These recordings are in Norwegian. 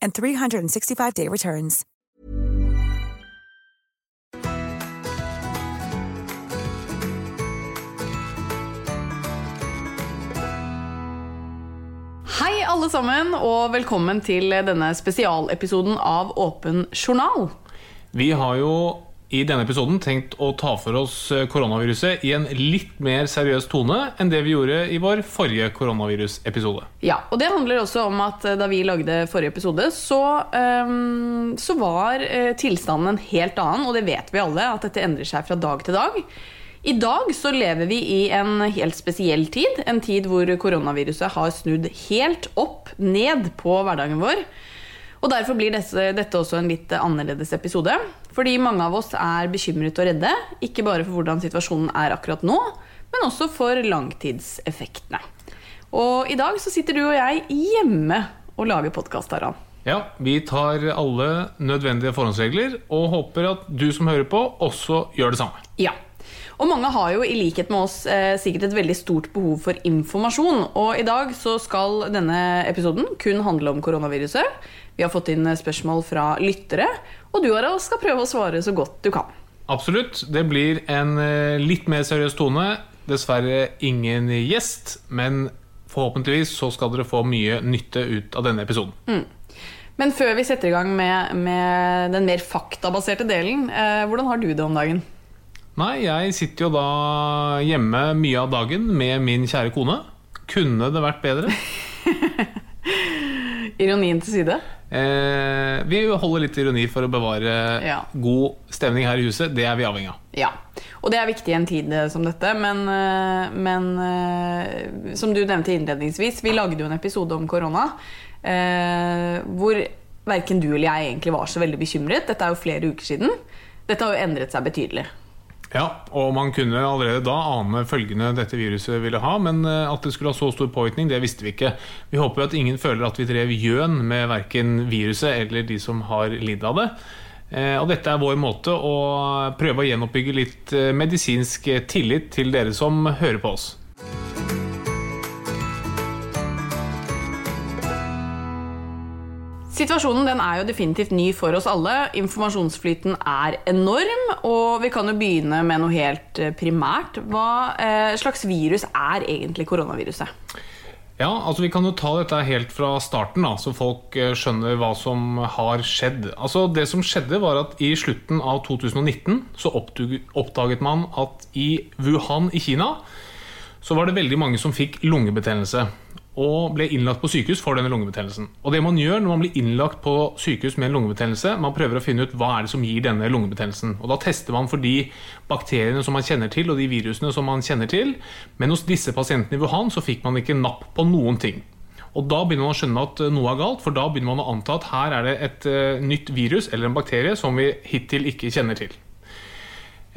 and 365-day returns. Hei alle sammen, og velkommen til denne spesialepisoden av Åpen journal. Vi har jo i denne episoden tenkt å ta for oss koronaviruset i en litt mer seriøs tone enn det vi gjorde i vår forrige koronavirusepisode. Ja, og det handler også om at eh, da vi lagde forrige episode, så, um, så var eh, tilstanden en helt annen, og det vet vi alle, at dette endrer seg fra dag til dag. I dag så lever vi i en helt spesiell tid, en tid hvor koronaviruset har snudd helt opp ned på hverdagen vår. Og Derfor blir dette, dette også en litt annerledes episode. Fordi mange av oss er bekymret og redde, ikke bare for hvordan situasjonen er akkurat nå, men også for langtidseffektene. Og i dag så sitter du og jeg hjemme og lager podkast, Aran. Ja, Vi tar alle nødvendige forhåndsregler og håper at du som hører på, også gjør det samme. Ja. Og mange har jo i likhet med oss eh, sikkert et veldig stort behov for informasjon. Og i dag så skal denne episoden kun handle om koronaviruset. Vi har fått inn spørsmål fra lyttere, og du Harald, skal prøve å svare så godt du kan. Absolutt. Det blir en eh, litt mer seriøs tone. Dessverre ingen gjest, men forhåpentligvis så skal dere få mye nytte ut av denne episoden. Men før vi setter i gang med, med den mer faktabaserte delen, eh, hvordan har du det om dagen? Nei, jeg sitter jo da hjemme mye av dagen med min kjære kone. Kunne det vært bedre? Ironien til side? Eh, vi holder litt ironi for å bevare Ja. god stemning her i huset. Det er vi avhengig av. Ja, og det er viktig i en tid eh, som dette, men, eh, men eh, som du nevnte innledningsvis, vi lagde jo en episode om korona eh, hvor verken du eller jeg egentlig var så veldig bekymret. Dette er jo flere uker siden. Dette har jo endret seg betydelig. Ja, og man kunne allerede da ane følgene dette viruset ville ha, men eh, at det skulle ha så stor påvirkning, det visste vi ikke. Vi håper at ingen føler at vi drev gjøn med verken viruset eller de som har lidd av det. Eh, Og dette er vår måte å prøve å gjenoppbygge litt eh, medisinsk tillit til dere som hører på oss. Situasjonen den er jo definitivt ny for oss alle. Informasjonsflyten er enorm, og vi kan jo begynne med noe helt eh, primært. Hva eh, slags virus er egentlig koronaviruset? Ja, altså Vi kan jo ta dette helt fra starten, da, så folk eh, skjønner hva som har skjedd. Altså Det som skjedde, var at i slutten av 2019 så oppdaget man at i Wuhan i Kina så var det veldig mange som fikk lungebetennelse. Og ble innlagt på sykehus for denne lungebetennelsen. Og det man gjør når man blir innlagt på sykehus med en lungebetennelse, man prøver å finne ut hva er det som gir denne lungebetennelsen. Og da tester man for de bakteriene som man kjenner til, og de virusene som man kjenner til. Men hos disse pasientene i Wuhan så fikk man ikke napp på noen ting. Og Da begynner man å skjønne at noe er galt, for da begynner man å anta at her er det et uh, nytt virus eller en bakterie som vi hittil ikke kjenner til.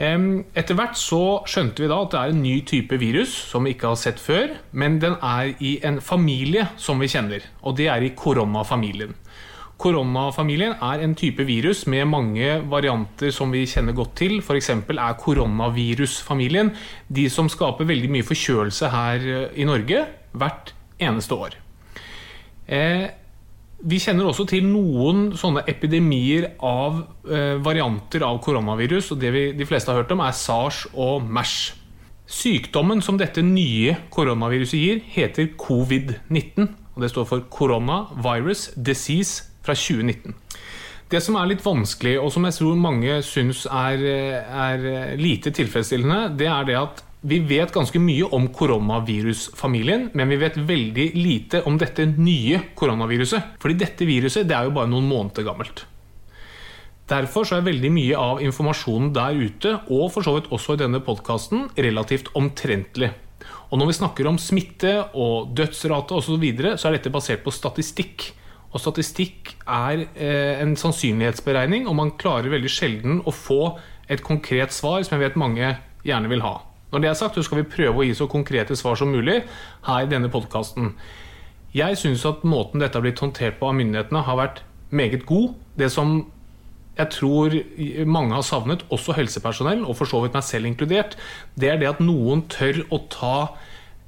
Etter hvert så skjønte vi da at det er en ny type virus som vi ikke har sett før, men den er i en familie som vi kjenner, og det er i koronafamilien. Koronafamilien er en type virus med mange varianter som vi kjenner godt til. F.eks. er koronavirusfamilien de som skaper veldig mye forkjølelse her i Norge hvert eneste år. Eh, vi kjenner også til noen sånne epidemier av eh, varianter av koronavirus. og Det vi, de fleste har hørt om, er SARS og MERS. Sykdommen som dette nye koronaviruset gir, heter covid-19. og Det står for Coronavirus Disease fra 2019. Det som er litt vanskelig, og som jeg tror mange syns er, er lite tilfredsstillende, det er det at vi vet ganske mye om koronavirusfamilien, men vi vet veldig lite om dette nye koronaviruset. Fordi dette viruset det er jo bare noen måneder gammelt. Derfor så er veldig mye av informasjonen der ute, og for så vidt også i denne podkasten, relativt omtrentlig. Og når vi snakker om smitte og dødsrate osv., så, videre, så er dette basert på statistikk. Og statistikk er eh, en sannsynlighetsberegning, og man klarer veldig sjelden å få et konkret svar som jeg vet mange gjerne vil ha. Når det er sagt, så skal vi prøve å gi så konkrete svar som mulig her i denne podkasten. Jeg syns at måten dette har blitt håndtert på av myndighetene, har vært meget god. Det som jeg tror mange har savnet, også helsepersonell, og for så vidt meg selv inkludert, det er det at noen tør å ta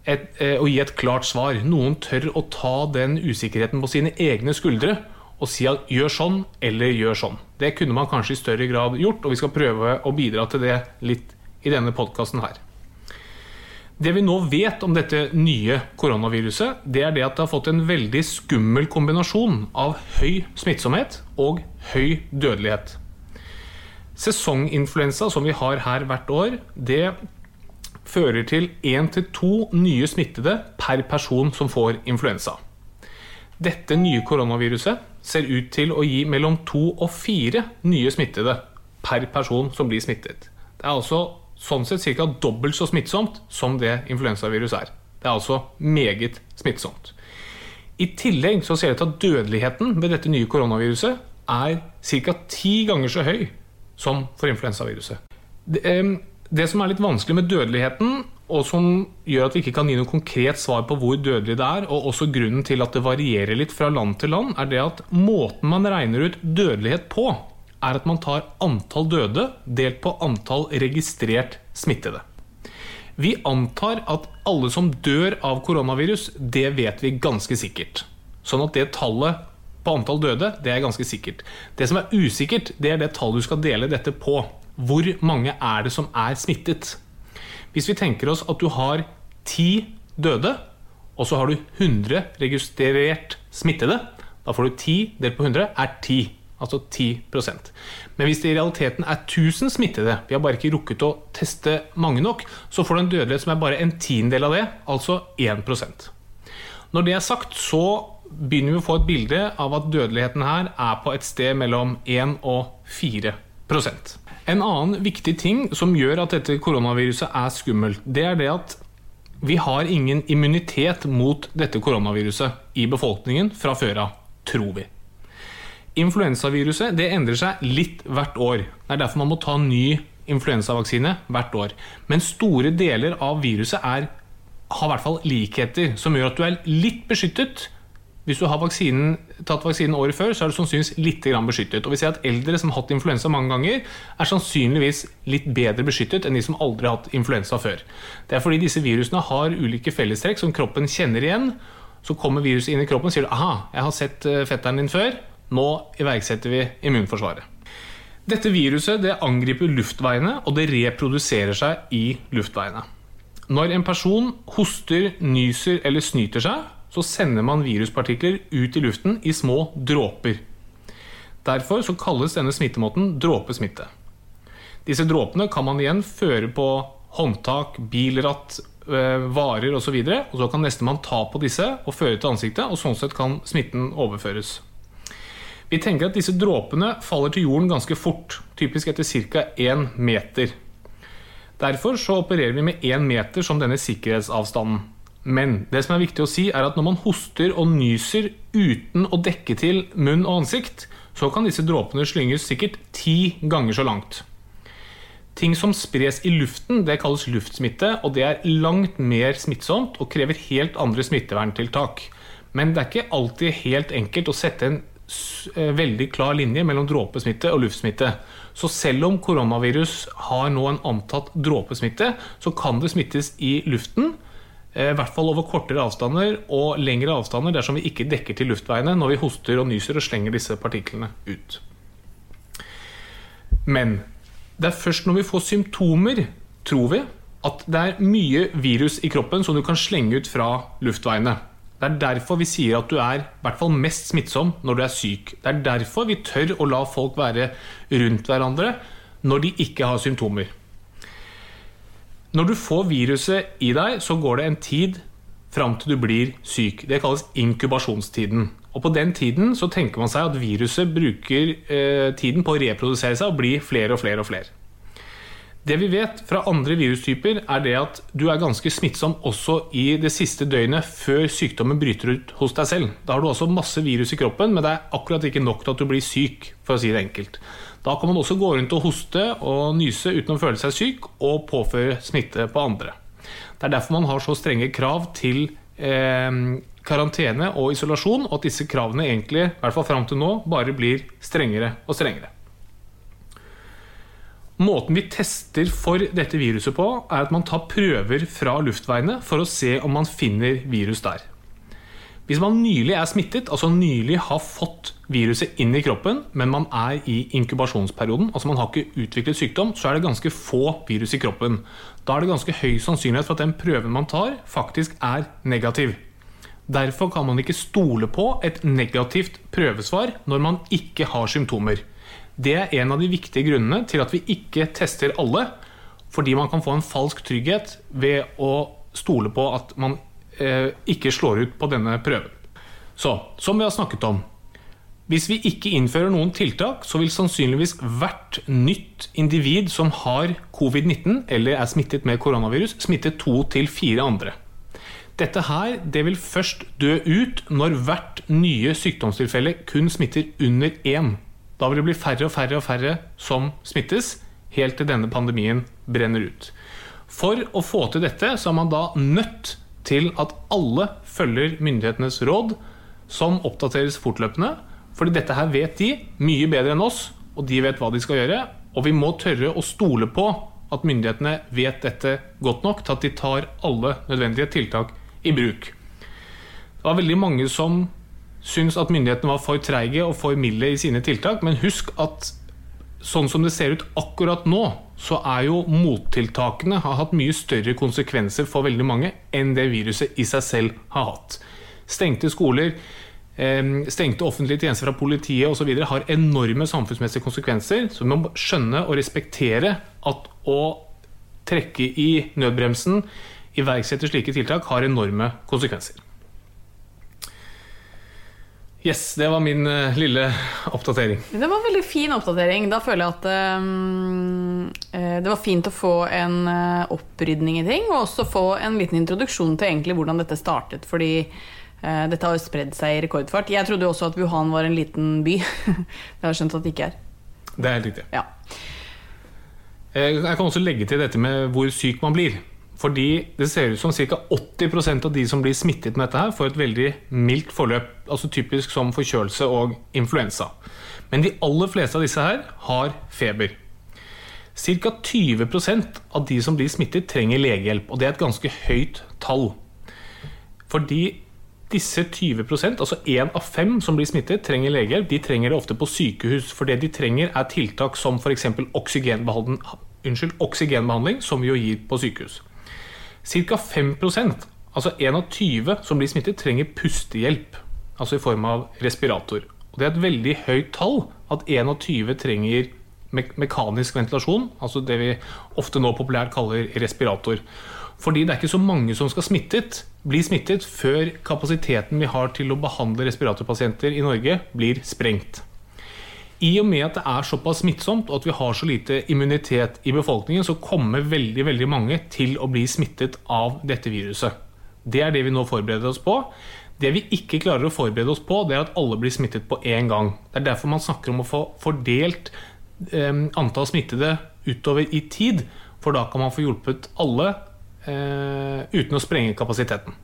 et, eh, å gi et klart svar. Noen tør å ta den usikkerheten på sine egne skuldre og si at gjør sånn eller gjør sånn. Det kunne man kanskje i større grad gjort, og vi skal prøve å bidra til det litt i denne podkasten her. Det vi nå vet om dette nye koronaviruset, det er det at det har fått en veldig skummel kombinasjon av høy smittsomhet og høy dødelighet. Sesonginfluensa, som vi har her hvert år, det fører til én til to nye smittede per person som får influensa. Dette nye koronaviruset ser ut til å gi mellom to og fire nye smittede per person som blir smittet. Det er altså sånn sett ca. dobbelt så smittsomt som det influensavirus er. Det er altså meget smittsomt. I tillegg så ser det ut at dødeligheten med dette nye koronaviruset er ca. ti ganger så høy som for influensaviruset. Det, det, som er litt vanskelig med dødeligheten, og som gjør at vi ikke kan gi noe konkret svar på hvor dødelig det er, og også grunnen til at det varierer litt fra land til land, er det at måten man regner ut dødelighet på, er at man tar antall døde delt på antall registrert smittede. Vi antar at alle som dør av koronavirus, det vet vi ganske sikkert. Sånn at det tallet på antall døde, det er ganske sikkert. Det som er usikkert, det er det tallet du skal dele dette på. Hvor mange er det som er smittet? Hvis vi tenker oss at du har ti døde, og så har du 100 registrert smittede, da får du 10 delt på 100 er 10 altså 10% Men hvis det i realiteten er 1000 smittede, vi har bare ikke rukket å teste mange nok, så får du en dødelighet som er bare en tiendedel av det, altså 1% Når det er sagt, så begynner vi å få et bilde av at dødeligheten her er på et sted mellom 1 og 4% En annen viktig ting som gjør at dette koronaviruset er skummelt, det er det at vi har ingen immunitet mot dette koronaviruset i befolkningen fra før av, tror vi. Influensaviruset det endrer seg litt hvert år. Det er derfor man må ta ny influensavaksine hvert år. Men store deler av viruset er, har i hvert fall likheter som gjør at du er litt beskyttet. Hvis du har vaksinen, tatt vaksinen året før, så er du sannsynligvis litt beskyttet. Og vi ser at Eldre som har hatt influensa mange ganger, er sannsynligvis litt bedre beskyttet enn de som aldri har hatt influensa før. Det er fordi disse virusene har ulike fellestrekk som kroppen kjenner igjen. Så kommer viruset inn i kroppen og sier aha, jeg har sett eh, fetteren din før. Nå iverksetter vi immunforsvaret. Dette viruset det angriper luftveiene, og det reproduserer seg i luftveiene. Når en person hoster, nyser eller snyter seg, så sender man viruspartikler ut i luften i små dråper. Derfor så kalles denne smittemåten dråpesmitte. Disse dråpene kan man igjen føre på håndtak, bilratt, øh, varer osv. Og, så og så kan nestemann ta på disse og føre til ansiktet, og sånn sett kan smitten overføres. Vi tenker at disse dråpene faller til jorden ganske fort, typisk etter ca. 1 meter. Derfor så opererer vi med 1 meter som denne sikkerhetsavstanden. Men det som er viktig å si er at når man hoster og nyser uten å dekke til munn og ansikt, så kan disse dråpene slynges sikkert ti ganger så langt. Ting som spres i luften, det kalles luftsmitte, og det er langt mer smittsomt og krever helt andre smitteverntiltak. Men det er ikke alltid helt enkelt å sette en veldig klar linje mellom dråpesmitte og luftsmitte. Så selv om koronavirus har nå en antatt dråpesmitte, så kan det smittes i luften. Eh, I hvert fall over kortere avstander og lengre avstander dersom vi ikke dekker til luftveiene når vi hoster og nyser og slenger disse partiklene ut. Men det er først når vi får symptomer, tror vi, at det er mye virus i kroppen som du kan slenge ut fra luftveiene. Det er derfor vi sier at du er i hvert fall mest smittsom når du er syk. Det er derfor vi tør å la folk være rundt hverandre når de ikke har symptomer. Når du får viruset i deg, så går det en tid fram til du blir syk. Det kalles inkubasjonstiden. Og På den tiden så tenker man seg at viruset bruker eh, tiden på å reprodusere seg og bli flere og flere og flere. Det vi vet fra andre virustyper, er det at du er ganske smittsom også i det siste døgnet før sykdommen bryter ut hos deg selv. Da har du også masse virus i kroppen, men det er akkurat ikke nok til at du blir syk, for å si det enkelt. Da kan man også gå rundt og hoste og nyse uten å føle seg syk, og påføre smitte på andre. Det er derfor man har så strenge krav til eh, karantene og isolasjon, og at disse kravene egentlig, i hvert fall fram til nå, bare blir strengere og strengere. Måten vi tester for dette viruset på, er at man tar prøver fra luftveiene for å se om man finner virus der. Hvis man nylig er smittet, altså nylig har fått viruset inn i kroppen, men man er i inkubasjonsperioden, altså man har ikke utviklet sykdom, så er det ganske få virus i kroppen. Da er det ganske høy sannsynlighet for at den prøven man tar, faktisk er negativ. Derfor kan man ikke stole på et negativt prøvesvar når man ikke har symptomer. Det er en av de viktige grunnene til at vi ikke tester alle, fordi man kan få en falsk trygghet ved å stole på at man Eh, ikke slår ut på denne prøven. Så, som vi har snakket om Hvis vi ikke innfører noen tiltak, så vil sannsynligvis hvert nytt individ som har covid-19 eller er smittet med koronavirus, smitte to til fire andre. Dette her det vil først dø ut når hvert nye sykdomstilfelle kun smitter under én. Da vil det bli færre og færre og færre som smittes, helt til denne pandemien brenner ut. For å få til dette så er man da nødt til at alle følger myndighetenes råd, som oppdateres fortløpende. Fordi dette her vet de mye bedre enn oss, og de vet hva de skal gjøre. Og vi må tørre å stole på at myndighetene vet dette godt nok til at de tar alle nødvendige tiltak i bruk. Det var veldig mange som syns at myndighetene var for treige og for milde i sine tiltak, men husk at sånn som det ser ut akkurat nå, så er jo mottiltakene har hatt mye større konsekvenser for veldig mange enn det viruset i seg selv har hatt. Stengte skoler, stengte offentlige tjenester fra politiet osv. har enorme samfunnsmessige konsekvenser. Så vi må skjønne og respektere at å trekke i nødbremsen, iverksette slike tiltak, har enorme konsekvenser. Yes, det var min uh, lille oppdatering. Det var en veldig fin oppdatering. Da føler jeg at um, det var fint å få en uh, opprydning i ting, og også få en liten introduksjon til egentlig hvordan dette startet. Fordi uh, dette har jo spredd seg i rekordfart. Jeg trodde jo også at Wuhan var en liten by. det har jeg skjønt at det ikke er. Det er helt riktig. Ja. Jeg kan også legge til dette med hvor syk man blir. Fordi det ser ut som ca. 80% av de som blir smittet med dette, her får et veldig mildt forløp. Altså typisk som forkjølelse og influensa. Men de aller fleste av disse her har feber. Ca. 20% av de som blir smittet, trenger legehjelp. Og det er et ganske høyt tall. Fordi disse 20% altså én av fem som blir smittet, trenger legehjelp. De trenger det ofte på sykehus. For det de trenger, er tiltak som f.eks. Oksygenbehandling, oksygenbehandling, som vi jo gir på sykehus. Ca. 5 altså 1 av 20 som blir smittet, trenger pustehjelp. Altså i form av respirator. Og Det er et veldig høyt tall at 1 av 20 trenger me mekanisk ventilasjon. Altså det vi ofte nå populært kaller respirator. Fordi det er ikke så mange som skal smittet, bli smittet før kapasiteten vi har til å behandle respiratorpasienter i Norge, blir sprengt. I og med at det er såpass smittsomt og at vi har så lite immunitet i befolkningen, så kommer veldig veldig mange til å bli smittet av dette viruset. Det er det vi nå forbereder oss på. Det vi ikke klarer å forberede oss på, det er at alle blir smittet på én gang. Det er derfor man snakker om å få fordelt eh, antall smittede utover i tid. For da kan man få hjulpet alle eh, uten å sprenge kapasiteten.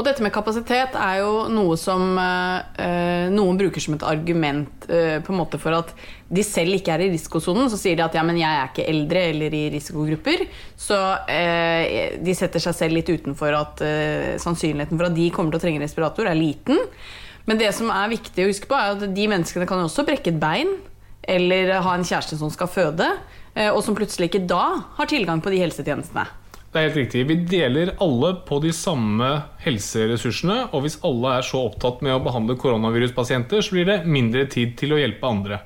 Og dette med kapasitet er jo noe som eh, noen bruker som et argument eh, på en måte for at de selv ikke er i risikosonen. Så sier de at ja, men jeg er ikke eldre eller i risikogrupper. Så eh, de setter seg selv litt utenfor at eh, sannsynligheten for at de kommer til å trenge respirator, er liten. Men det som er viktig å huske på, er at de menneskene kan jo også brekke et bein. Eller ha en kjæreste som skal føde, eh, og som plutselig ikke da har tilgang på de helsetjenestene. Det er helt riktig. Vi deler alle på de samme helseressursene. Og hvis alle er så opptatt med å behandle koronaviruspasienter, så blir det mindre tid til å hjelpe andre.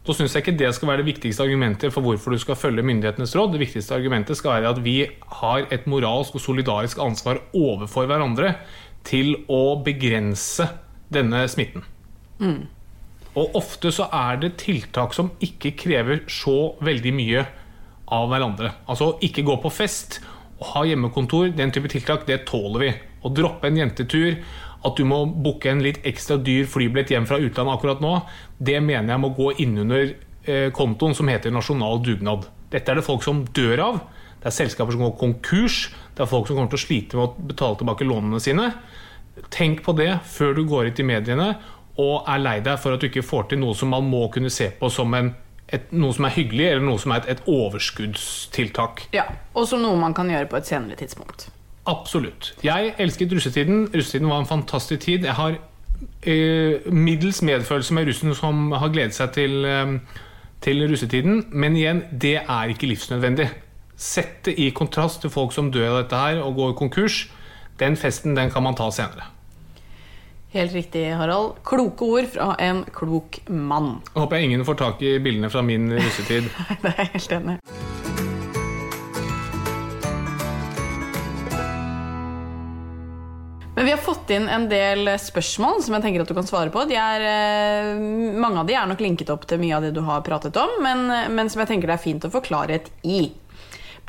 Da syns jeg ikke det skal være det viktigste argumentet for hvorfor du skal følge myndighetenes råd. Det viktigste argumentet skal være at vi har et moralsk og solidarisk ansvar overfor hverandre til å begrense denne smitten. Mm. Og ofte så er det tiltak som ikke krever så veldig mye av hverandre. Altså ikke gå på fest ha hjemmekontor. Den type tiltak, det tåler vi. Å droppe en jentetur, at du må booke en litt ekstra dyr flybillett hjem fra utlandet akkurat nå, det mener jeg må gå innunder eh, kontoen som heter nasjonal dugnad. Dette er det folk som dør av. Det er selskaper som går konkurs. Det er folk som kommer til å slite med å betale tilbake lånene sine. Tenk på det før du går ut i mediene og er lei deg for at du ikke får til noe som man må kunne se på som en et, noe som er hyggelig, eller noe som er et, et overskuddstiltak. Ja, Og som noe man kan gjøre på et senere tidspunkt. Absolutt. Jeg elsket russetiden. Russetiden var en fantastisk tid. Jeg har eh, middels medfølelse med russen som har gledet seg til, eh, til russetiden. Men igjen, det er ikke livsnødvendig. Sett det i kontrast til folk som dør av dette her og går konkurs. Den festen den kan man ta senere. Helt riktig, Harald. Kloke ord fra en klok mann. Jeg håper jeg ingen får tak i bildene fra min russetid. det er jeg helt enig Men vi har fått inn en del spørsmål som jeg tenker at du kan svare på. Er, eh, mange av de er nok linket opp til mye av det du har pratet om, men, men som jeg tenker det er fint å få klarhet i.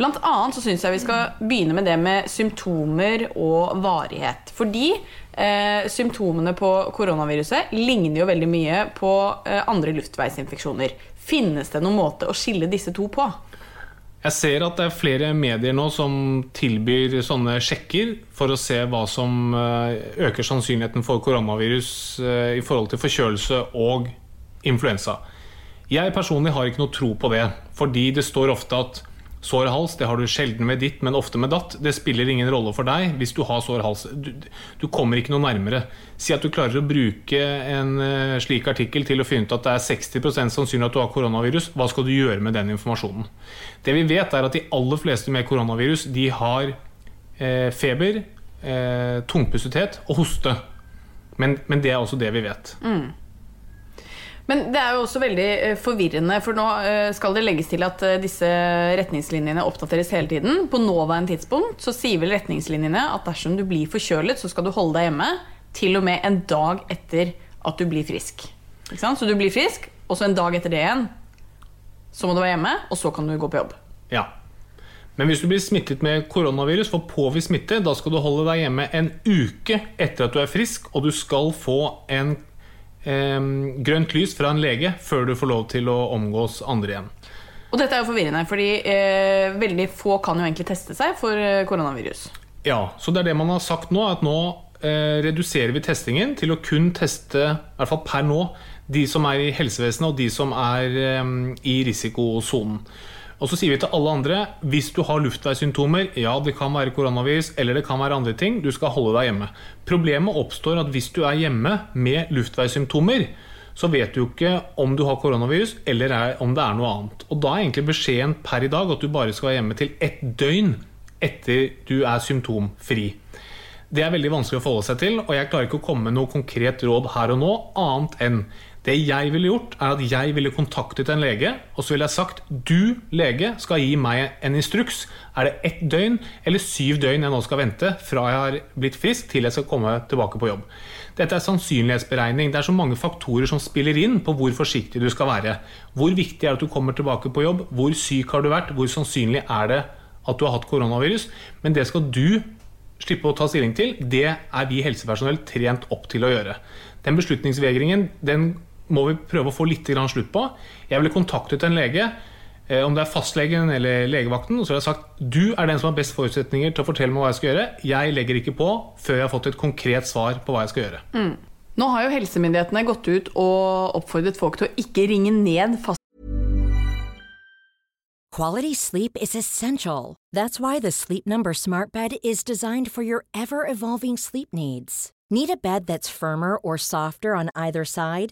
Blant annet så syns jeg vi skal begynne med det med symptomer og varighet. Fordi eh, symptomene på koronaviruset ligner jo veldig mye på eh, andre luftveisinfeksjoner. Finnes det noen måte å skille disse to på? Jeg ser at det er flere medier nå som tilbyr sånne sjekker for å se hva som eh, øker sannsynligheten for koronavirus eh, i forhold til forkjølelse og influensa. Jeg personlig har ikke noe tro på det, fordi det står ofte at Sår hals det har du sjelden med ditt, men ofte med datt. Det spiller ingen rolle for deg hvis du har sår hals. Du, du kommer ikke noe nærmere. Si at du klarer å bruke en uh, slik artikkel til å finne ut at det er 60% sannsynlig at du har koronavirus. Hva skal du gjøre med den informasjonen? Det vi vet, er at de aller fleste med koronavirus de har eh, feber, eh, tungpustethet og hoste. Men, men, det er også det vi vet. Mm. Men det er jo også veldig eh, forvirrende, for nå eh, skal det legges til at eh, disse retningslinjene oppdateres hele tiden. På nåværende tidspunkt så sier vel retningslinjene at dersom du blir forkjølet, så skal du holde deg hjemme til og med en dag etter at du blir frisk. Så du blir frisk, og så en dag etter det igjen så må du være hjemme, og så kan du gå på jobb. Ja. Men hvis du blir smittet med koronavirus, får påvist smitte, da skal du holde deg hjemme en uke etter at du er frisk, og du skal få en eh, grønt lys fra en lege før du får lov til å omgås andre igjen. Og dette er jo forvirrende, fordi eh, veldig få kan jo egentlig teste seg for eh, koronavirus. Ja, så det er det man har sagt nå, at nå eh, reduserer vi testingen til å kun teste, i hvert fall per nå, de som er i helsevesenet og de som er i risikosonen. Og så sier vi til alle andre hvis du har luftveissymptomer, ja, det kan være koronavirus eller det kan være andre ting, du skal holde deg hjemme. Problemet oppstår at hvis du er hjemme med luftveissymptomer, så vet du ikke om du har koronavirus eller om det er noe annet. Og da er egentlig beskjeden per i dag at du bare skal være hjemme til ett døgn etter du er symptomfri. Det er veldig vanskelig å forholde seg til, og jeg klarer ikke å komme med noe konkret råd her og nå, annet enn det jeg ville gjort, er at jeg ville kontaktet en lege, og så ville jeg sagt du, lege, skal gi meg en instruks. Er det ett døgn eller syv døgn jeg nå skal vente fra jeg har blitt frisk til jeg skal komme tilbake på jobb? Dette er sannsynlighetsberegning. Det er så mange faktorer som spiller inn på hvor forsiktig du skal være. Hvor viktig er det at du kommer tilbake på jobb? Hvor syk har du vært? Hvor sannsynlig er det at du har hatt koronavirus? Men det skal du slippe å ta stilling til, det er vi helsepersonell trent opp til å gjøre. Den beslutningsvegringen den må vi prøve å få litt slutt på. Jeg ville kontaktet en lege, eh, om det er fastlegen eller legevakten, og så har jeg sagt du er den som har best forutsetninger til å fortelle meg hva jeg skal gjøre. Jeg legger ikke på før jeg har fått et konkret svar på hva jeg skal gjøre. Mm. Nå har jo helsemyndighetene gått ut og oppfordret folk til å ikke ringe ned fast Quality sleep is essential. That's why the Sleep Number Smart Bed is designed for your ever evolving sleep needs. Need a bed that's firmer or softer on either side?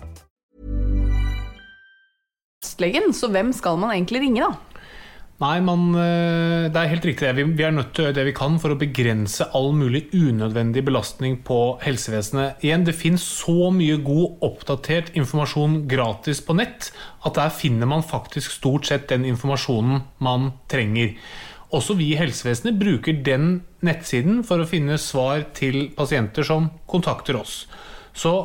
fastlegen, så hvem skal man egentlig ringe, da? Nei, man, eh, det er helt riktig. Vi, vi er nødt til å gjøre det vi kan for å begrense all mulig unødvendig belastning på helsevesenet. Igjen, det finnes så mye god, oppdatert informasjon gratis på nett at der finner man faktisk stort sett den informasjonen man trenger. Også vi i helsevesenet bruker den nettsiden for å finne svar til pasienter som kontakter oss. Så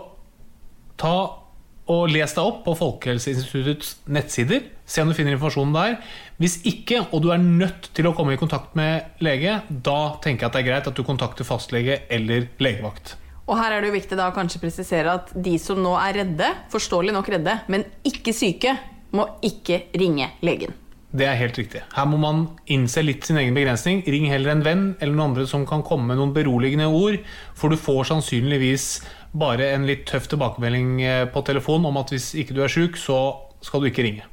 ta og les deg opp på Folkehelseinstituttets nettsider. Se om du finner informasjonen der. Hvis ikke, og du er nødt til å komme i kontakt med lege, da tenker jeg at det er greit at du kontakter fastlege eller legevakt. Og her er det jo viktig da å kanskje presisere at de som nå er redde, forståelig nok redde, men ikke syke, må ikke ringe legen. Det er helt riktig. Her må man innse litt sin egen begrensning. Ring heller en venn eller noen andre som kan komme med noen beroligende ord, for du får sannsynligvis bare en litt tøff tilbakemelding eh, på telefon om at hvis ikke du er sjuk, så skal du ikke ringe.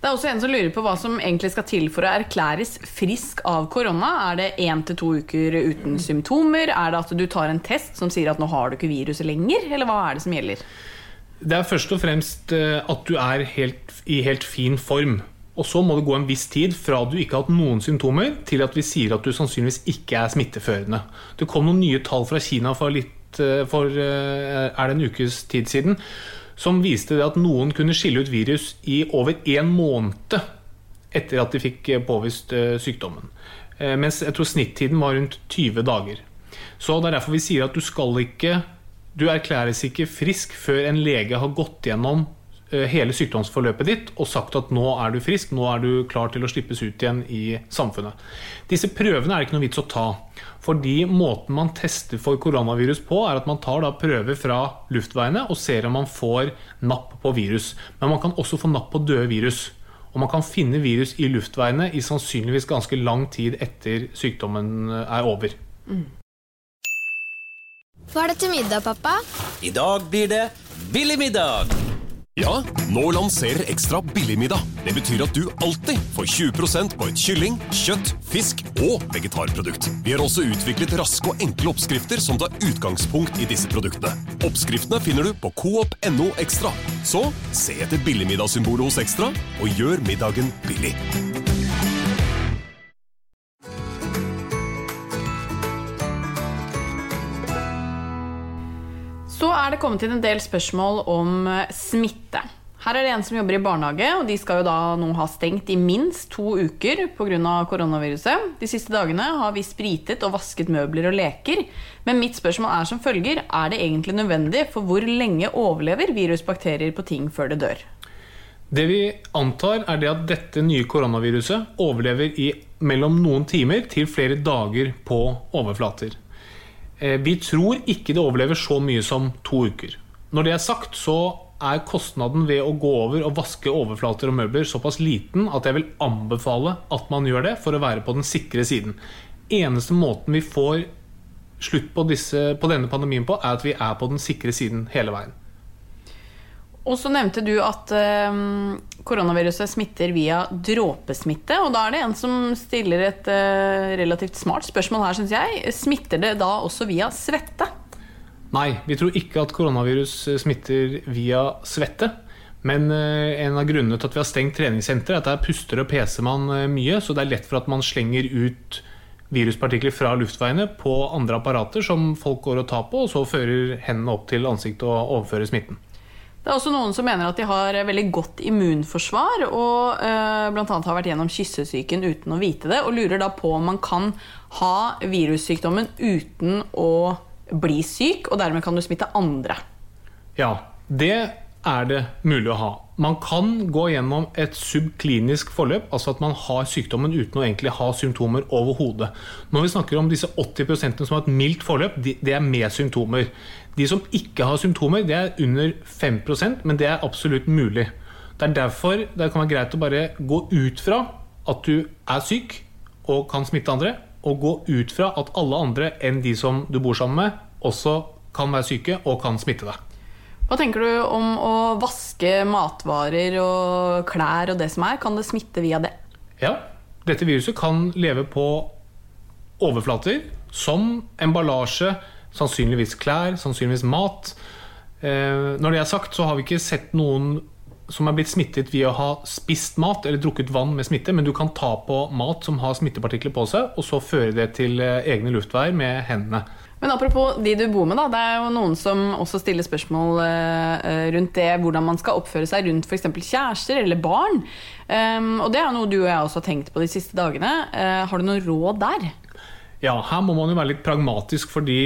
Det er også en som lurer på hva som egentlig skal til for å erklæres frisk av korona. Er det én til to uker uten symptomer? Er det at du tar en test som sier at nå har du ikke viruset lenger? Eller hva er det som gjelder? Det er først og fremst eh, at du er helt, i helt fin form. Og så må det gå en viss tid fra du ikke har hatt noen symptomer, til at vi sier at du sannsynligvis ikke er smitteførende. Det kom noen nye tall fra Kina for, litt, for eh, er det en ukes tid siden, som viste det at noen kunne skille ut virus i over en måned etter at de fikk eh, påvist eh, sykdommen. Eh, Mens jeg tror snittiden var rundt 20 dager. Så det er derfor vi sier at du skal ikke Du erklæres ikke frisk før en lege har gått gjennom eh, hele sykdomsforløpet ditt og sagt at nå er du frisk, nå er du klar til å slippes ut igjen i samfunnet. Disse prøvene er det ikke noe vits å ta. Fordi måten man tester for koronavirus på, er at man tar da prøver fra luftveiene og ser om man får napp på virus. Men man kan også få napp på døde virus. Og man kan finne virus i luftveiene i sannsynligvis ganske lang tid etter sykdommen er over. Hva er det til middag, pappa? I dag blir det billig middag. Ja, nå lanserer Ekstra billigmiddag. Det betyr at du alltid får 20% på et kylling, kjøtt, fisk og vegetarprodukt. Vi har også utviklet raske og enkle oppskrifter som tar utgangspunkt i disse produktene. Oppskriftene finner du på coop.no ekstra. Så se etter billigmiddagssymbolet hos Ekstra, og gjør middagen billig. Er kommet inn en del spørsmål om eh, smitte. Her er det en som jobber i barnehage, og de skal jo da nå ha stengt i minst to uker pga. koronaviruset. De siste dagene har vi spritet og vasket møbler og leker. Men mitt spørsmål er som følger er det egentlig nødvendig, for hvor lenge overlever virusbakterier på ting før det dør? Det vi antar, er det at dette nye koronaviruset overlever i mellom noen timer til flere dager på overflater. Eh, vi tror ikke det overlever så mye som to uker. Når det er sagt, så er kostnaden ved å gå over og vaske overflater og møbler såpass liten at jeg vil anbefale at man gjør det for å være på den sikre siden. Eneste måten vi får slutt på, disse, på denne pandemien på, er at vi er på den sikre siden hele veien. Og så nevnte du at um, koronaviruset smitter via dråpesmitte. Og da er det en som stiller et uh, relativt smart spørsmål her, syns jeg. Smitter det da også via svette? Nei, vi tror ikke at koronavirus smitter via svette. Men uh, en av grunnene til at vi har stengt treningssenteret, er at der puster og peser man mye. Så det er lett for at man slenger ut viruspartikler fra luftveiene på andre apparater som folk går og tar på, og så fører hendene opp til ansiktet og overfører smitten. Det er også noen som mener at de har veldig godt immunforsvar, og eh, bl.a. har vært gjennom kyssesyken uten å vite det, og lurer da på om man kan ha virussykdommen uten å bli syk, og dermed kan du smitte andre. Ja, det er det mulig å ha. Man kan gå gjennom et subklinisk forløp, altså at man har sykdommen uten å egentlig ha symptomer overhodet. Når vi snakker om disse 80% som har et mildt forløp, det er med symptomer. De som ikke har symptomer, det er under 5% men det er absolutt mulig. Det er derfor det kan være greit å bare gå ut fra at du er syk og kan smitte andre, og gå ut fra at alle andre enn de som du bor sammen med, også kan være syke og kan smitte deg. Hva tenker du om å vaske matvarer og klær og det som er? Kan det smitte via det? Ja, dette viruset kan leve på overflater som emballasje, Sannsynligvis klær, sannsynligvis mat. Eh, når det er sagt, så har vi ikke sett noen som er blitt smittet via å ha spist mat eller drukket vann med smitte, men du kan ta på mat som har smittepartikler på seg, og så føre det til eh, egne luftveier med hendene. Men apropos de du bor med, da. Det er jo noen som også stiller spørsmål eh, rundt det, hvordan man skal oppføre seg rundt f.eks. kjærester eller barn. Um, og det er noe du og jeg også har tenkt på de siste dagene. Har du noen råd der? Ja, her må man jo være litt pragmatisk, fordi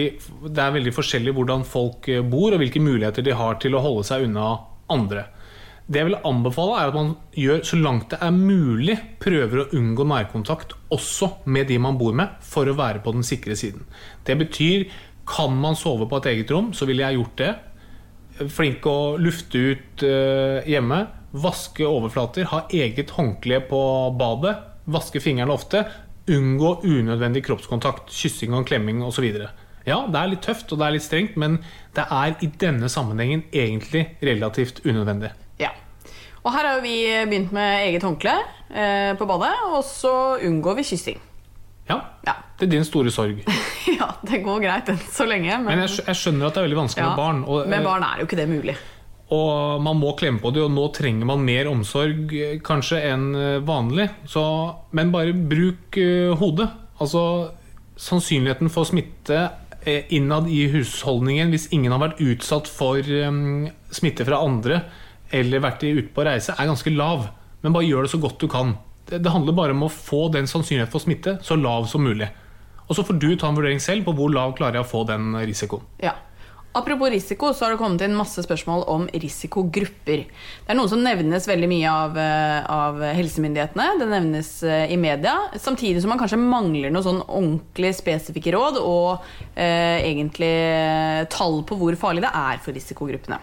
det er veldig forskjellig hvordan folk eh, bor, og hvilke muligheter de har til å holde seg unna andre. Det jeg vil anbefale, er at man gjør så langt det er mulig, prøver å unngå nærkontakt også med de man bor med, for å være på den sikre siden. Det betyr kan man sove på et eget rom, så ville jeg gjort det. Flink å lufte ut uh, hjemme. Vaske overflater. Ha eget håndkle på badet. Vaske fingrene ofte. Unngå unødvendig kroppskontakt, kyssing og klemming osv. Ja, det er litt tøft og det er litt strengt, men det er i denne sammenhengen egentlig relativt unødvendig. Ja. Og her har vi begynt med eget håndkle eh, på badet, og så unngår vi kyssing. Ja, ja. Det er din store sorg. ja, det går greit enn så lenge. Men, men jeg, jeg, skjønner at det er veldig vanskelig ja, med barn. Og, med barn er jo ikke det mulig. Og man må klemme på det, og nå trenger man mer omsorg eh, kanskje enn eh, vanlig. Så, men bare bruk uh, hodet. Altså sannsynligheten for smitte innad i husholdningen hvis ingen har vært utsatt for smitte fra andre eller vært ute på reise, er ganske lav. Men bare gjør det så godt du kan. Det handler bare om å få den sannsynligheten for smitte så lav som mulig. Og så får du ta en vurdering selv på hvor lav klarer jeg å få den risikoen. Ja. Apropos risiko, så har det kommet inn masse spørsmål om risikogrupper. Det er noe som nevnes veldig mye av, eh, av helsemyndighetene. Det nevnes eh, i media. Samtidig som man kanskje mangler noe sånn ordentlig spesifikke råd og eh, egentlig tall på hvor farlig det er for risikogruppene.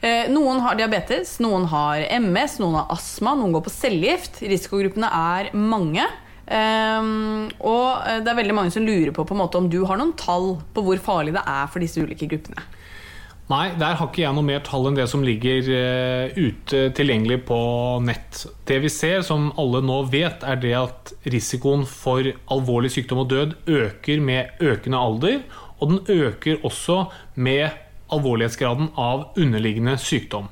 Eh, noen har diabetes, noen har MS, noen har astma, noen går på cellegift. Risikogruppene er mange. Um, og eh, det er veldig mange som lurer på, på måte, om du har noen tall på hvor farlig det er for disse ulike gruppene. Nei, der har ikke jeg noe mer tall enn det som ligger uh, ute tilgjengelig på nett. Det vi ser, som alle nå vet, er det at risikoen for alvorlig sykdom og død øker med økende alder. Og den øker også med alvorlighetsgraden av underliggende sykdom.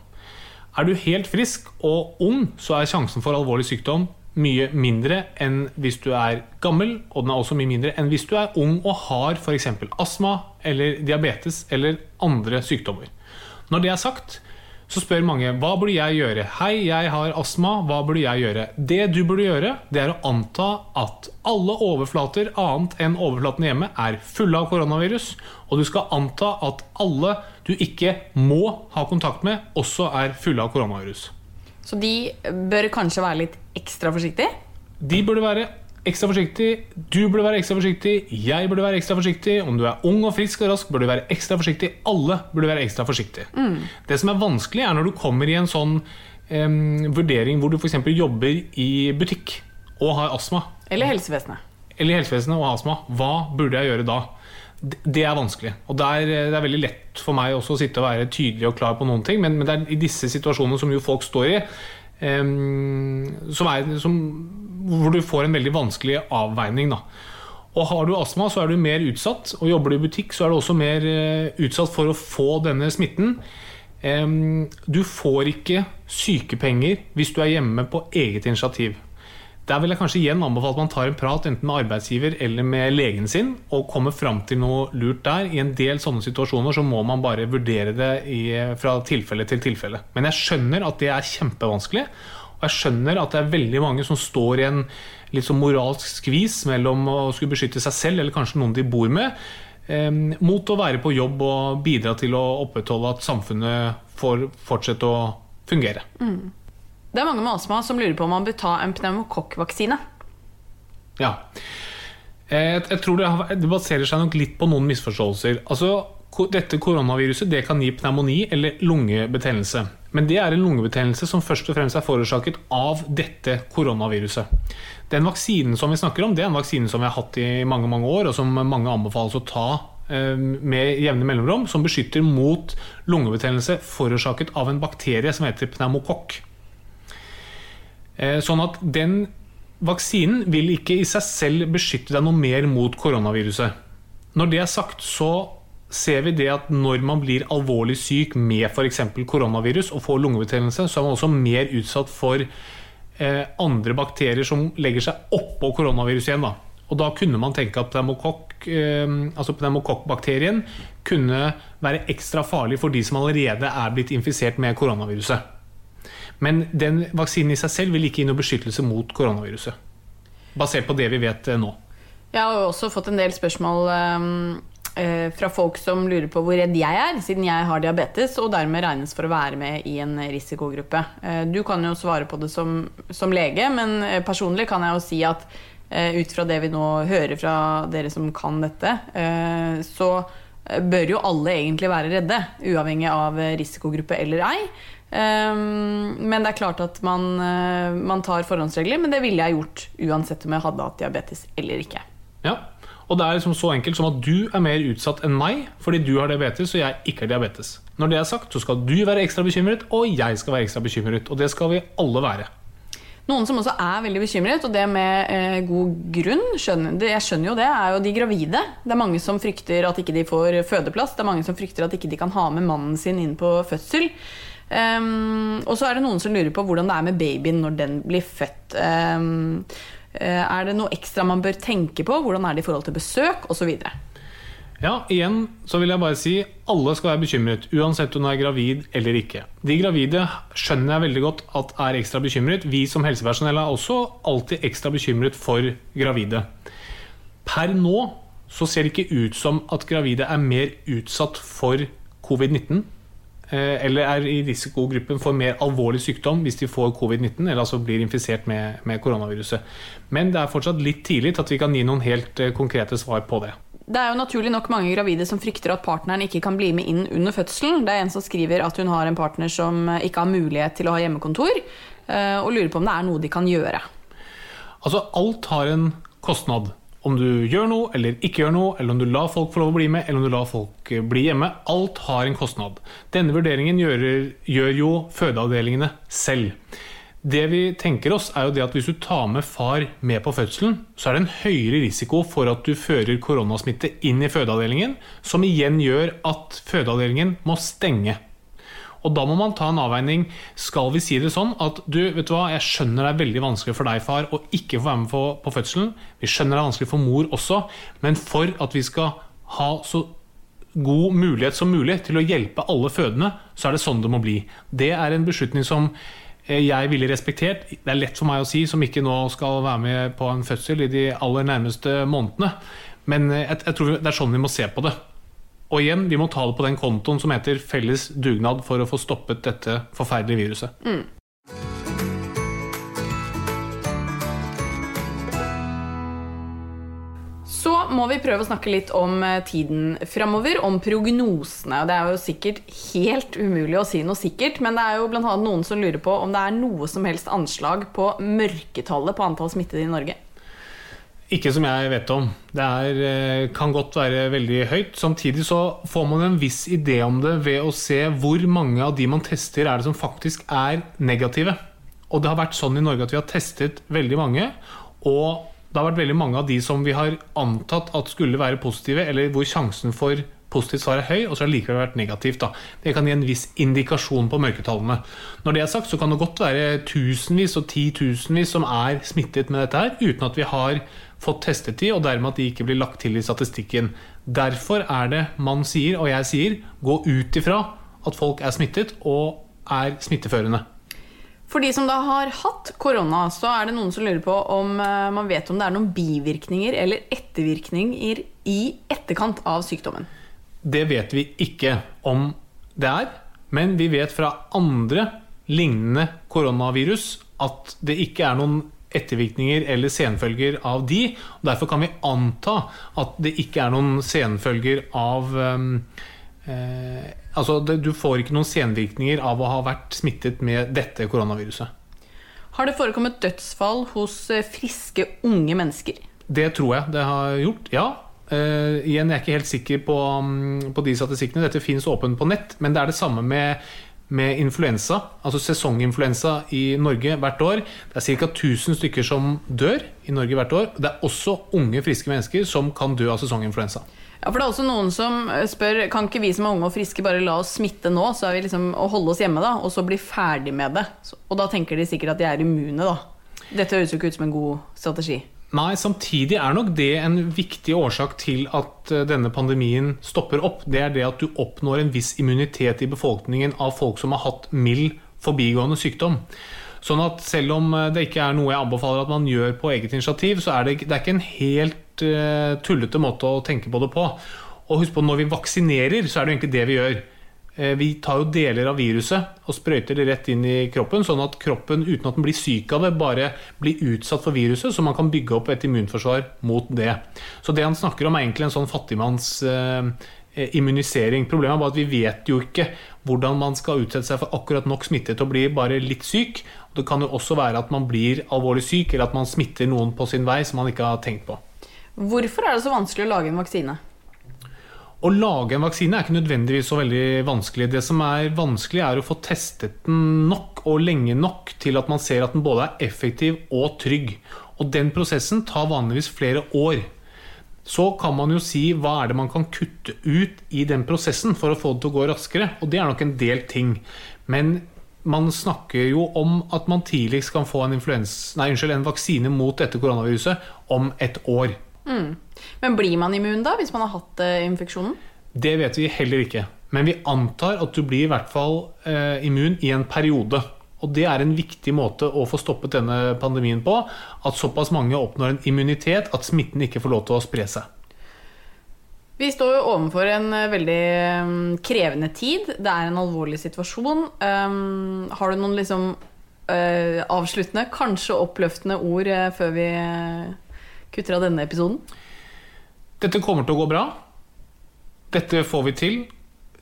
Er du helt frisk og ung, så er sjansen for alvorlig sykdom mye mindre enn hvis du er gammel, og den er også mye mindre enn hvis du er ung og har f.eks. astma eller diabetes eller andre sykdommer. Når det er sagt, så spør mange hva burde jeg gjøre. Hei, jeg har astma, hva burde jeg gjøre? Det du burde gjøre, det er å anta at alle overflater annet enn overflaten hjemme er fulle av koronavirus. Og du skal anta at alle du ikke må ha kontakt med, også er fulle av koronavirus. Så de bør kanskje være litt ekstra forsiktig? De burde være ekstra forsiktig. Du burde være ekstra forsiktig. Jeg burde være ekstra forsiktig. Om du er ung og frisk og rask, burde du være ekstra forsiktig. Alle burde være ekstra forsiktig. Mm. Det som er vanskelig, er når du kommer i en sånn um, vurdering hvor du f.eks. jobber i butikk og har astma. Eller helsevesenet. Eller helsevesenet og astma. Hva burde jeg gjøre da? Det- er vanskelig. Og det er, det er veldig lett for meg også å sitte og være tydelig og klar på noen ting, men, men det er i disse situasjonene som jo folk står i, som er, som, hvor du får en veldig vanskelig avveining. Da. Og har du astma, så er du mer utsatt. Og jobber du i butikk, så er du også mer eh, utsatt for å få denne smitten. Du får ikke sykepenger hvis du er hjemme på eget initiativ. Der vil jeg kanskje igjen anbefale at man tar en prat enten med arbeidsgiver eller med legen sin, og kommer fram til noe lurt der. I en del sånne situasjoner så må man bare vurdere det i, fra tilfelle til tilfelle. Men jeg skjønner at det er kjempevanskelig. Og jeg skjønner at det er veldig mange som står i en litt sånn moralsk skvis mellom å skulle beskytte seg selv eller kanskje noen de bor med, eh, mot å være på jobb og bidra til å opprettholde at samfunnet får fortsette å fungere. Det er mange med astma som lurer på om man bør ta en pneumokokkvaksine. Ja. Eh, Jeg, jeg tror det, det baserer seg nok litt på noen misforståelser. Altså, dette koronaviruset det kan gi pneumoni eller lungebetennelse. Men det er en lungebetennelse som først og fremst er forårsaket av dette koronaviruset. Den vaksinen som vi snakker om, det er en vaksine som vi har hatt i mange mange år, og som mange anbefales å ta eh, med jevne mellomrom, som beskytter mot lungebetennelse forårsaket av en bakterie som heter pneumokokk. Eh, Sånn at den vaksinen vil ikke i seg selv beskytte deg noe mer mot koronaviruset. Når det er sagt, så ser vi det at når man blir alvorlig syk med f.eks. koronavirus og får lungebetennelse, så er man også mer utsatt for eh, andre bakterier som legger seg oppå koronavirus igjen. Da. Og da kunne man tenke at pneumokokk, eh, altså pneumokokkbakterien kunne være ekstra farlig for de som allerede er blitt infisert med koronaviruset. Men den vaksinen i seg selv vil ikke gi noe beskyttelse mot koronaviruset. Basert på det vi vet eh, nå. Jeg har jo også fått en del spørsmål ehm, eh, fra folk som lurer på hvor redd jeg er, siden jeg har diabetes og dermed regnes for å være med i en risikogruppe. Eh, du kan jo svare på det som, som lege, men eh, personlig kan jeg jo si at eh, ut fra det vi nå hører fra dere som kan dette, eh, så bør jo alle egentlig være redde, uavhengig av risikogruppe eller ei. Um, men det er klart at man, eh, man tar forhåndsregler, men det ville jeg gjort uansett om jeg hadde hatt diabetes eller ikke. Ja. Og det er liksom så enkelt som at du er mer utsatt enn meg fordi du har diabetes og jeg ikke har diabetes. Når det er sagt, så skal du være ekstra bekymret, og jeg skal være ekstra bekymret. Og det skal vi alle være. Noen som også er veldig bekymret, og det med eh, god grunn, skjønner, det, jeg skjønner jo det, er jo de gravide. Det er mange som frykter at ikke de får fødeplass. Det er mange som frykter at ikke de kan ha med mannen sin inn på fødsel. Ehm, og så er det noen som lurer på hvordan det er med babyen når den blir født. Eh, er det noe ekstra man bør tenke på? Hvordan er det i forhold til besøk osv.? Ja, igjen så vil jeg bare si alle skal være bekymret, uansett om du er gravid eller ikke. De gravide skjønner jeg veldig godt at er ekstra bekymret. Vi som helsepersonell er også alltid ekstra bekymret for gravide. Per nå så ser det ikke ut som at gravide er mer utsatt for covid-19. Eh, Eller er i risikogruppen for mer alvorlig sykdom hvis de får covid-19, eller altså blir infisert med, med koronaviruset. Men det er fortsatt litt tidlig til at vi kan gi noen helt eh, konkrete svar på det. Det er jo naturlig nok mange gravide som frykter at partneren ikke kan bli med inn under fødselen. Det er en som skriver at hun har en partner som ikke har mulighet til å ha hjemmekontor, eh, og lurer på om det er noe de kan gjøre. Altså, alt har en kostnad. Om du gjør noe eller ikke gjør noe, eller om du lar folk få lov å bli med, eller om du lar folk eh, bli hjemme. Alt har en kostnad. Denne vurderingen gjør, gjør jo fødeavdelingene selv. Det vi tenker oss er jo det at Hvis du tar med far med på fødselen, så er det en høyere risiko for at du fører koronasmitte inn i fødeavdelingen, som igjen gjør at fødeavdelingen må stenge. Og da må man ta en avveining. Skal vi si det sånn at du, vet du hva, jeg skjønner det er veldig vanskelig for deg, far, å ikke få være med på, på fødselen. Vi skjønner det er vanskelig for mor også, men for at vi skal ha så god mulighet som mulig til å hjelpe alle fødende, så er det sånn det må bli. Det er en beslutning som eh, jeg ville respektert. Det er lett for meg å si, som ikke nå skal være med på en fødsel i de aller nærmeste månedene. Men eh, jeg, jeg tror det er sånn vi må se på det. Og igjen, vi må ta det på den kontoen som heter felles dugnad for å få stoppet dette forferdelige viruset. Mm. Så må vi prøve å snakke litt om eh, tiden framover, om prognosene. Det er jo sikkert helt umulig å si noe sikkert, men det er jo annet noen som lurer på om det er noe som helst anslag på mørketallet på antall smittede i Norge. Ikke som jeg vet om. Det er, eh, kan godt være veldig høyt. Samtidig så får man en viss idé om det ved å se hvor mange av de man tester, er det som faktisk er negative. Og det har vært sånn i Norge at vi har testet veldig mange. Og det har vært veldig mange av de som vi har antatt at skulle være positive, eller hvor sjansen for positivt svar er høy, og så har det likevel vært negativt. Da. Det kan gi en viss indikasjon på mørketallene. Når det er sagt, så kan det godt være tusenvis og titusenvis som er smittet med dette her, uten at vi har fått testet de, og dermed at de ikke blir lagt til i statistikken. Derfor er det man sier, og jeg sier, gå ut ifra at folk er smittet og er smitteførende. For de som da har hatt korona, så er det noen som lurer på om eh, man vet om det er noen bivirkninger eller ettervirkninger i etterkant av sykdommen. Det vet vi ikke om det er, men vi vet fra andre lignende koronavirus at det ikke er noen ettervirkninger eller senfølger av de. og Derfor kan vi anta at det ikke er noen senfølger av um, eh, Altså, det, du får ikke noen senvirkninger av å ha vært smittet med dette koronaviruset. Har det forekommet dødsfall hos eh, friske unge mennesker? Det tror jeg det har gjort, ja. Uh, igjen, jeg er ikke helt sikker på, um, på de statistikkene. Dette finnes åpent på nett. Men det er det samme med, med influensa, altså sesonginfluensa i Norge hvert år. Det er ca. 1000 stykker som dør i Norge hvert år. Det er også unge, friske mennesker som kan dø av sesonginfluensa. Ja, for det er også noen som eh, spør Kan ikke vi som er unge og friske bare la oss smitte nå, så er vi liksom å holde oss hjemme, da, og så bli ferdig med det? Og da tenker de sikkert at de er immune, da. Dette høres jo ikke ut som en god strategi. Nei, samtidig er nok det en viktig årsak til at eh, denne pandemien stopper opp. Det er det at du oppnår en viss immunitet i befolkningen av folk som har hatt mild forbigående sykdom. Sånn at selv om eh, det ikke er noe jeg anbefaler at man gjør på eget initiativ, så er det, det er ikke en helt uh, tullete måte å tenke på det på. Og husk på, når vi vaksinerer, så er det egentlig det vi gjør. Uh, vi tar jo deler av viruset og sprøyter det rett inn i kroppen, sånn at kroppen uten at den blir syk av det, bare blir utsatt for viruset, så man kan bygge opp et immunforsvar mot det. Så det han snakker om, er egentlig en sånn fattigmanns uh. Problemet er bare at vi vet jo ikke hvordan man skal utsette seg for akkurat nok smitte til å bli bare litt syk. Det kan jo også være at man blir alvorlig syk, eller at man smitter noen på sin vei som man ikke har tenkt på. Hvorfor er det så vanskelig å lage en vaksine? Å lage en vaksine er ikke nødvendigvis så veldig vanskelig. Det som er vanskelig, er å få testet den nok og lenge nok til at man ser at den både er effektiv og trygg. Og den prosessen tar vanligvis flere år. Så kan man jo si hva er det man kan kutte ut i den prosessen for å få det til å gå raskere. Og det er nok en del ting. Men man snakker jo om at man tidligst kan få en, nei, unnskyld, en vaksine mot dette koronaviruset om et år. Mm. Men blir man immun da, hvis man har hatt uh, infeksjonen? Det vet vi heller ikke. Men vi antar at du blir i hvert fall uh, immun i en periode. Og det er en viktig måte å få stoppet denne pandemien på. At såpass mange oppnår en immunitet at smitten ikke får lov til å spre seg. Vi står jo overfor en uh, veldig um, krevende tid. Det er en alvorlig situasjon. Um, har du noen liksom avsluttende, kanskje oppløftende ord før vi kutter av denne episoden? Dette kommer til å gå bra. Dette får vi til.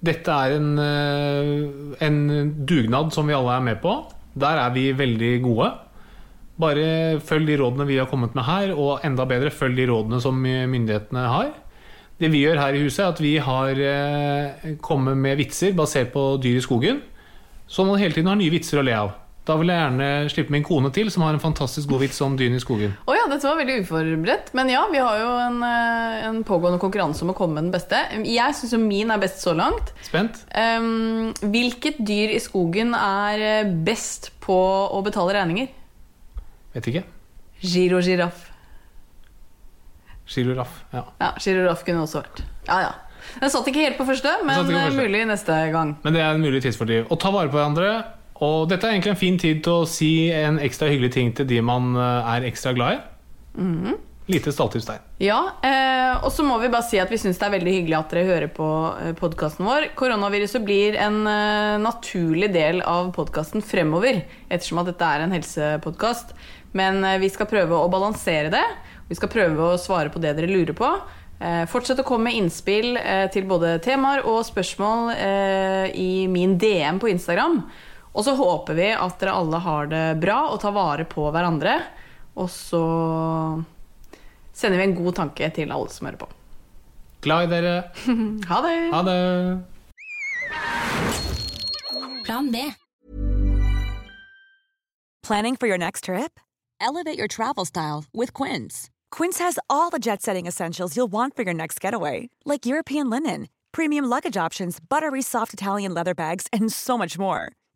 Dette er en, eh, en dugnad som vi alle er med på. Der er vi veldig gode. Bare følg de rådene vi har kommet med her, og enda bedre følg de rådene som myndighetene har. Det vi gjør her i huset, er at vi har eh, kommet med vitser basert på dyr i skogen. Så man hele tiden har nye vitser å le av. Da vil jeg gjerne slippe min kone til, som har en fantastisk god vits om dyn i skogen. Oh ja, dette var veldig uforberedt. Men ja, vi har jo en, eh, en pågående konkurranse om å komme med den beste. Jeg syns min er best så langt. Spent. Um, hvilket dyr i skogen er eh, best på å betale regninger? Vet ikke. Girofiraff. Girofraff, ja. Ja, Girofraff kunne også vært. Ja, ja. Den satt ikke helt på første, men på første. mulig neste gang. Men det er en mulig tidsfordriv. Å ta vare på hverandre. Og dette er egentlig en fin tid til å si en ekstra hyggelig ting til de man eh, er ekstra glad i. Mhm. Lite stalltips der. Ja, eh, og så må vi bare si at vi syns det er veldig hyggelig at dere hører på eh, podkasten vår. Koronaviruset blir en eh, naturlig del av podkasten fremover, ettersom at dette er en helsepodkast. Men eh, vi skal prøve å balansere det. Vi skal prøve å svare på det dere lurer på. Eh, fortsett å komme med innspill til både temaer og spørsmål i min DM på Instagram. Og så håper vi at dere alle har det bra og tar vare på hverandre. Og så sender vi en god tanke til alle som hører på. Glad i dere. Ha det! Ha det. Plan B. Planning for your next trip? Elevate your travel style with Quince. Quince has all the jet setting essentials you'll want for your next getaway, like European linen, premium luggage options, buttery soft Italian leather bags, and so much more.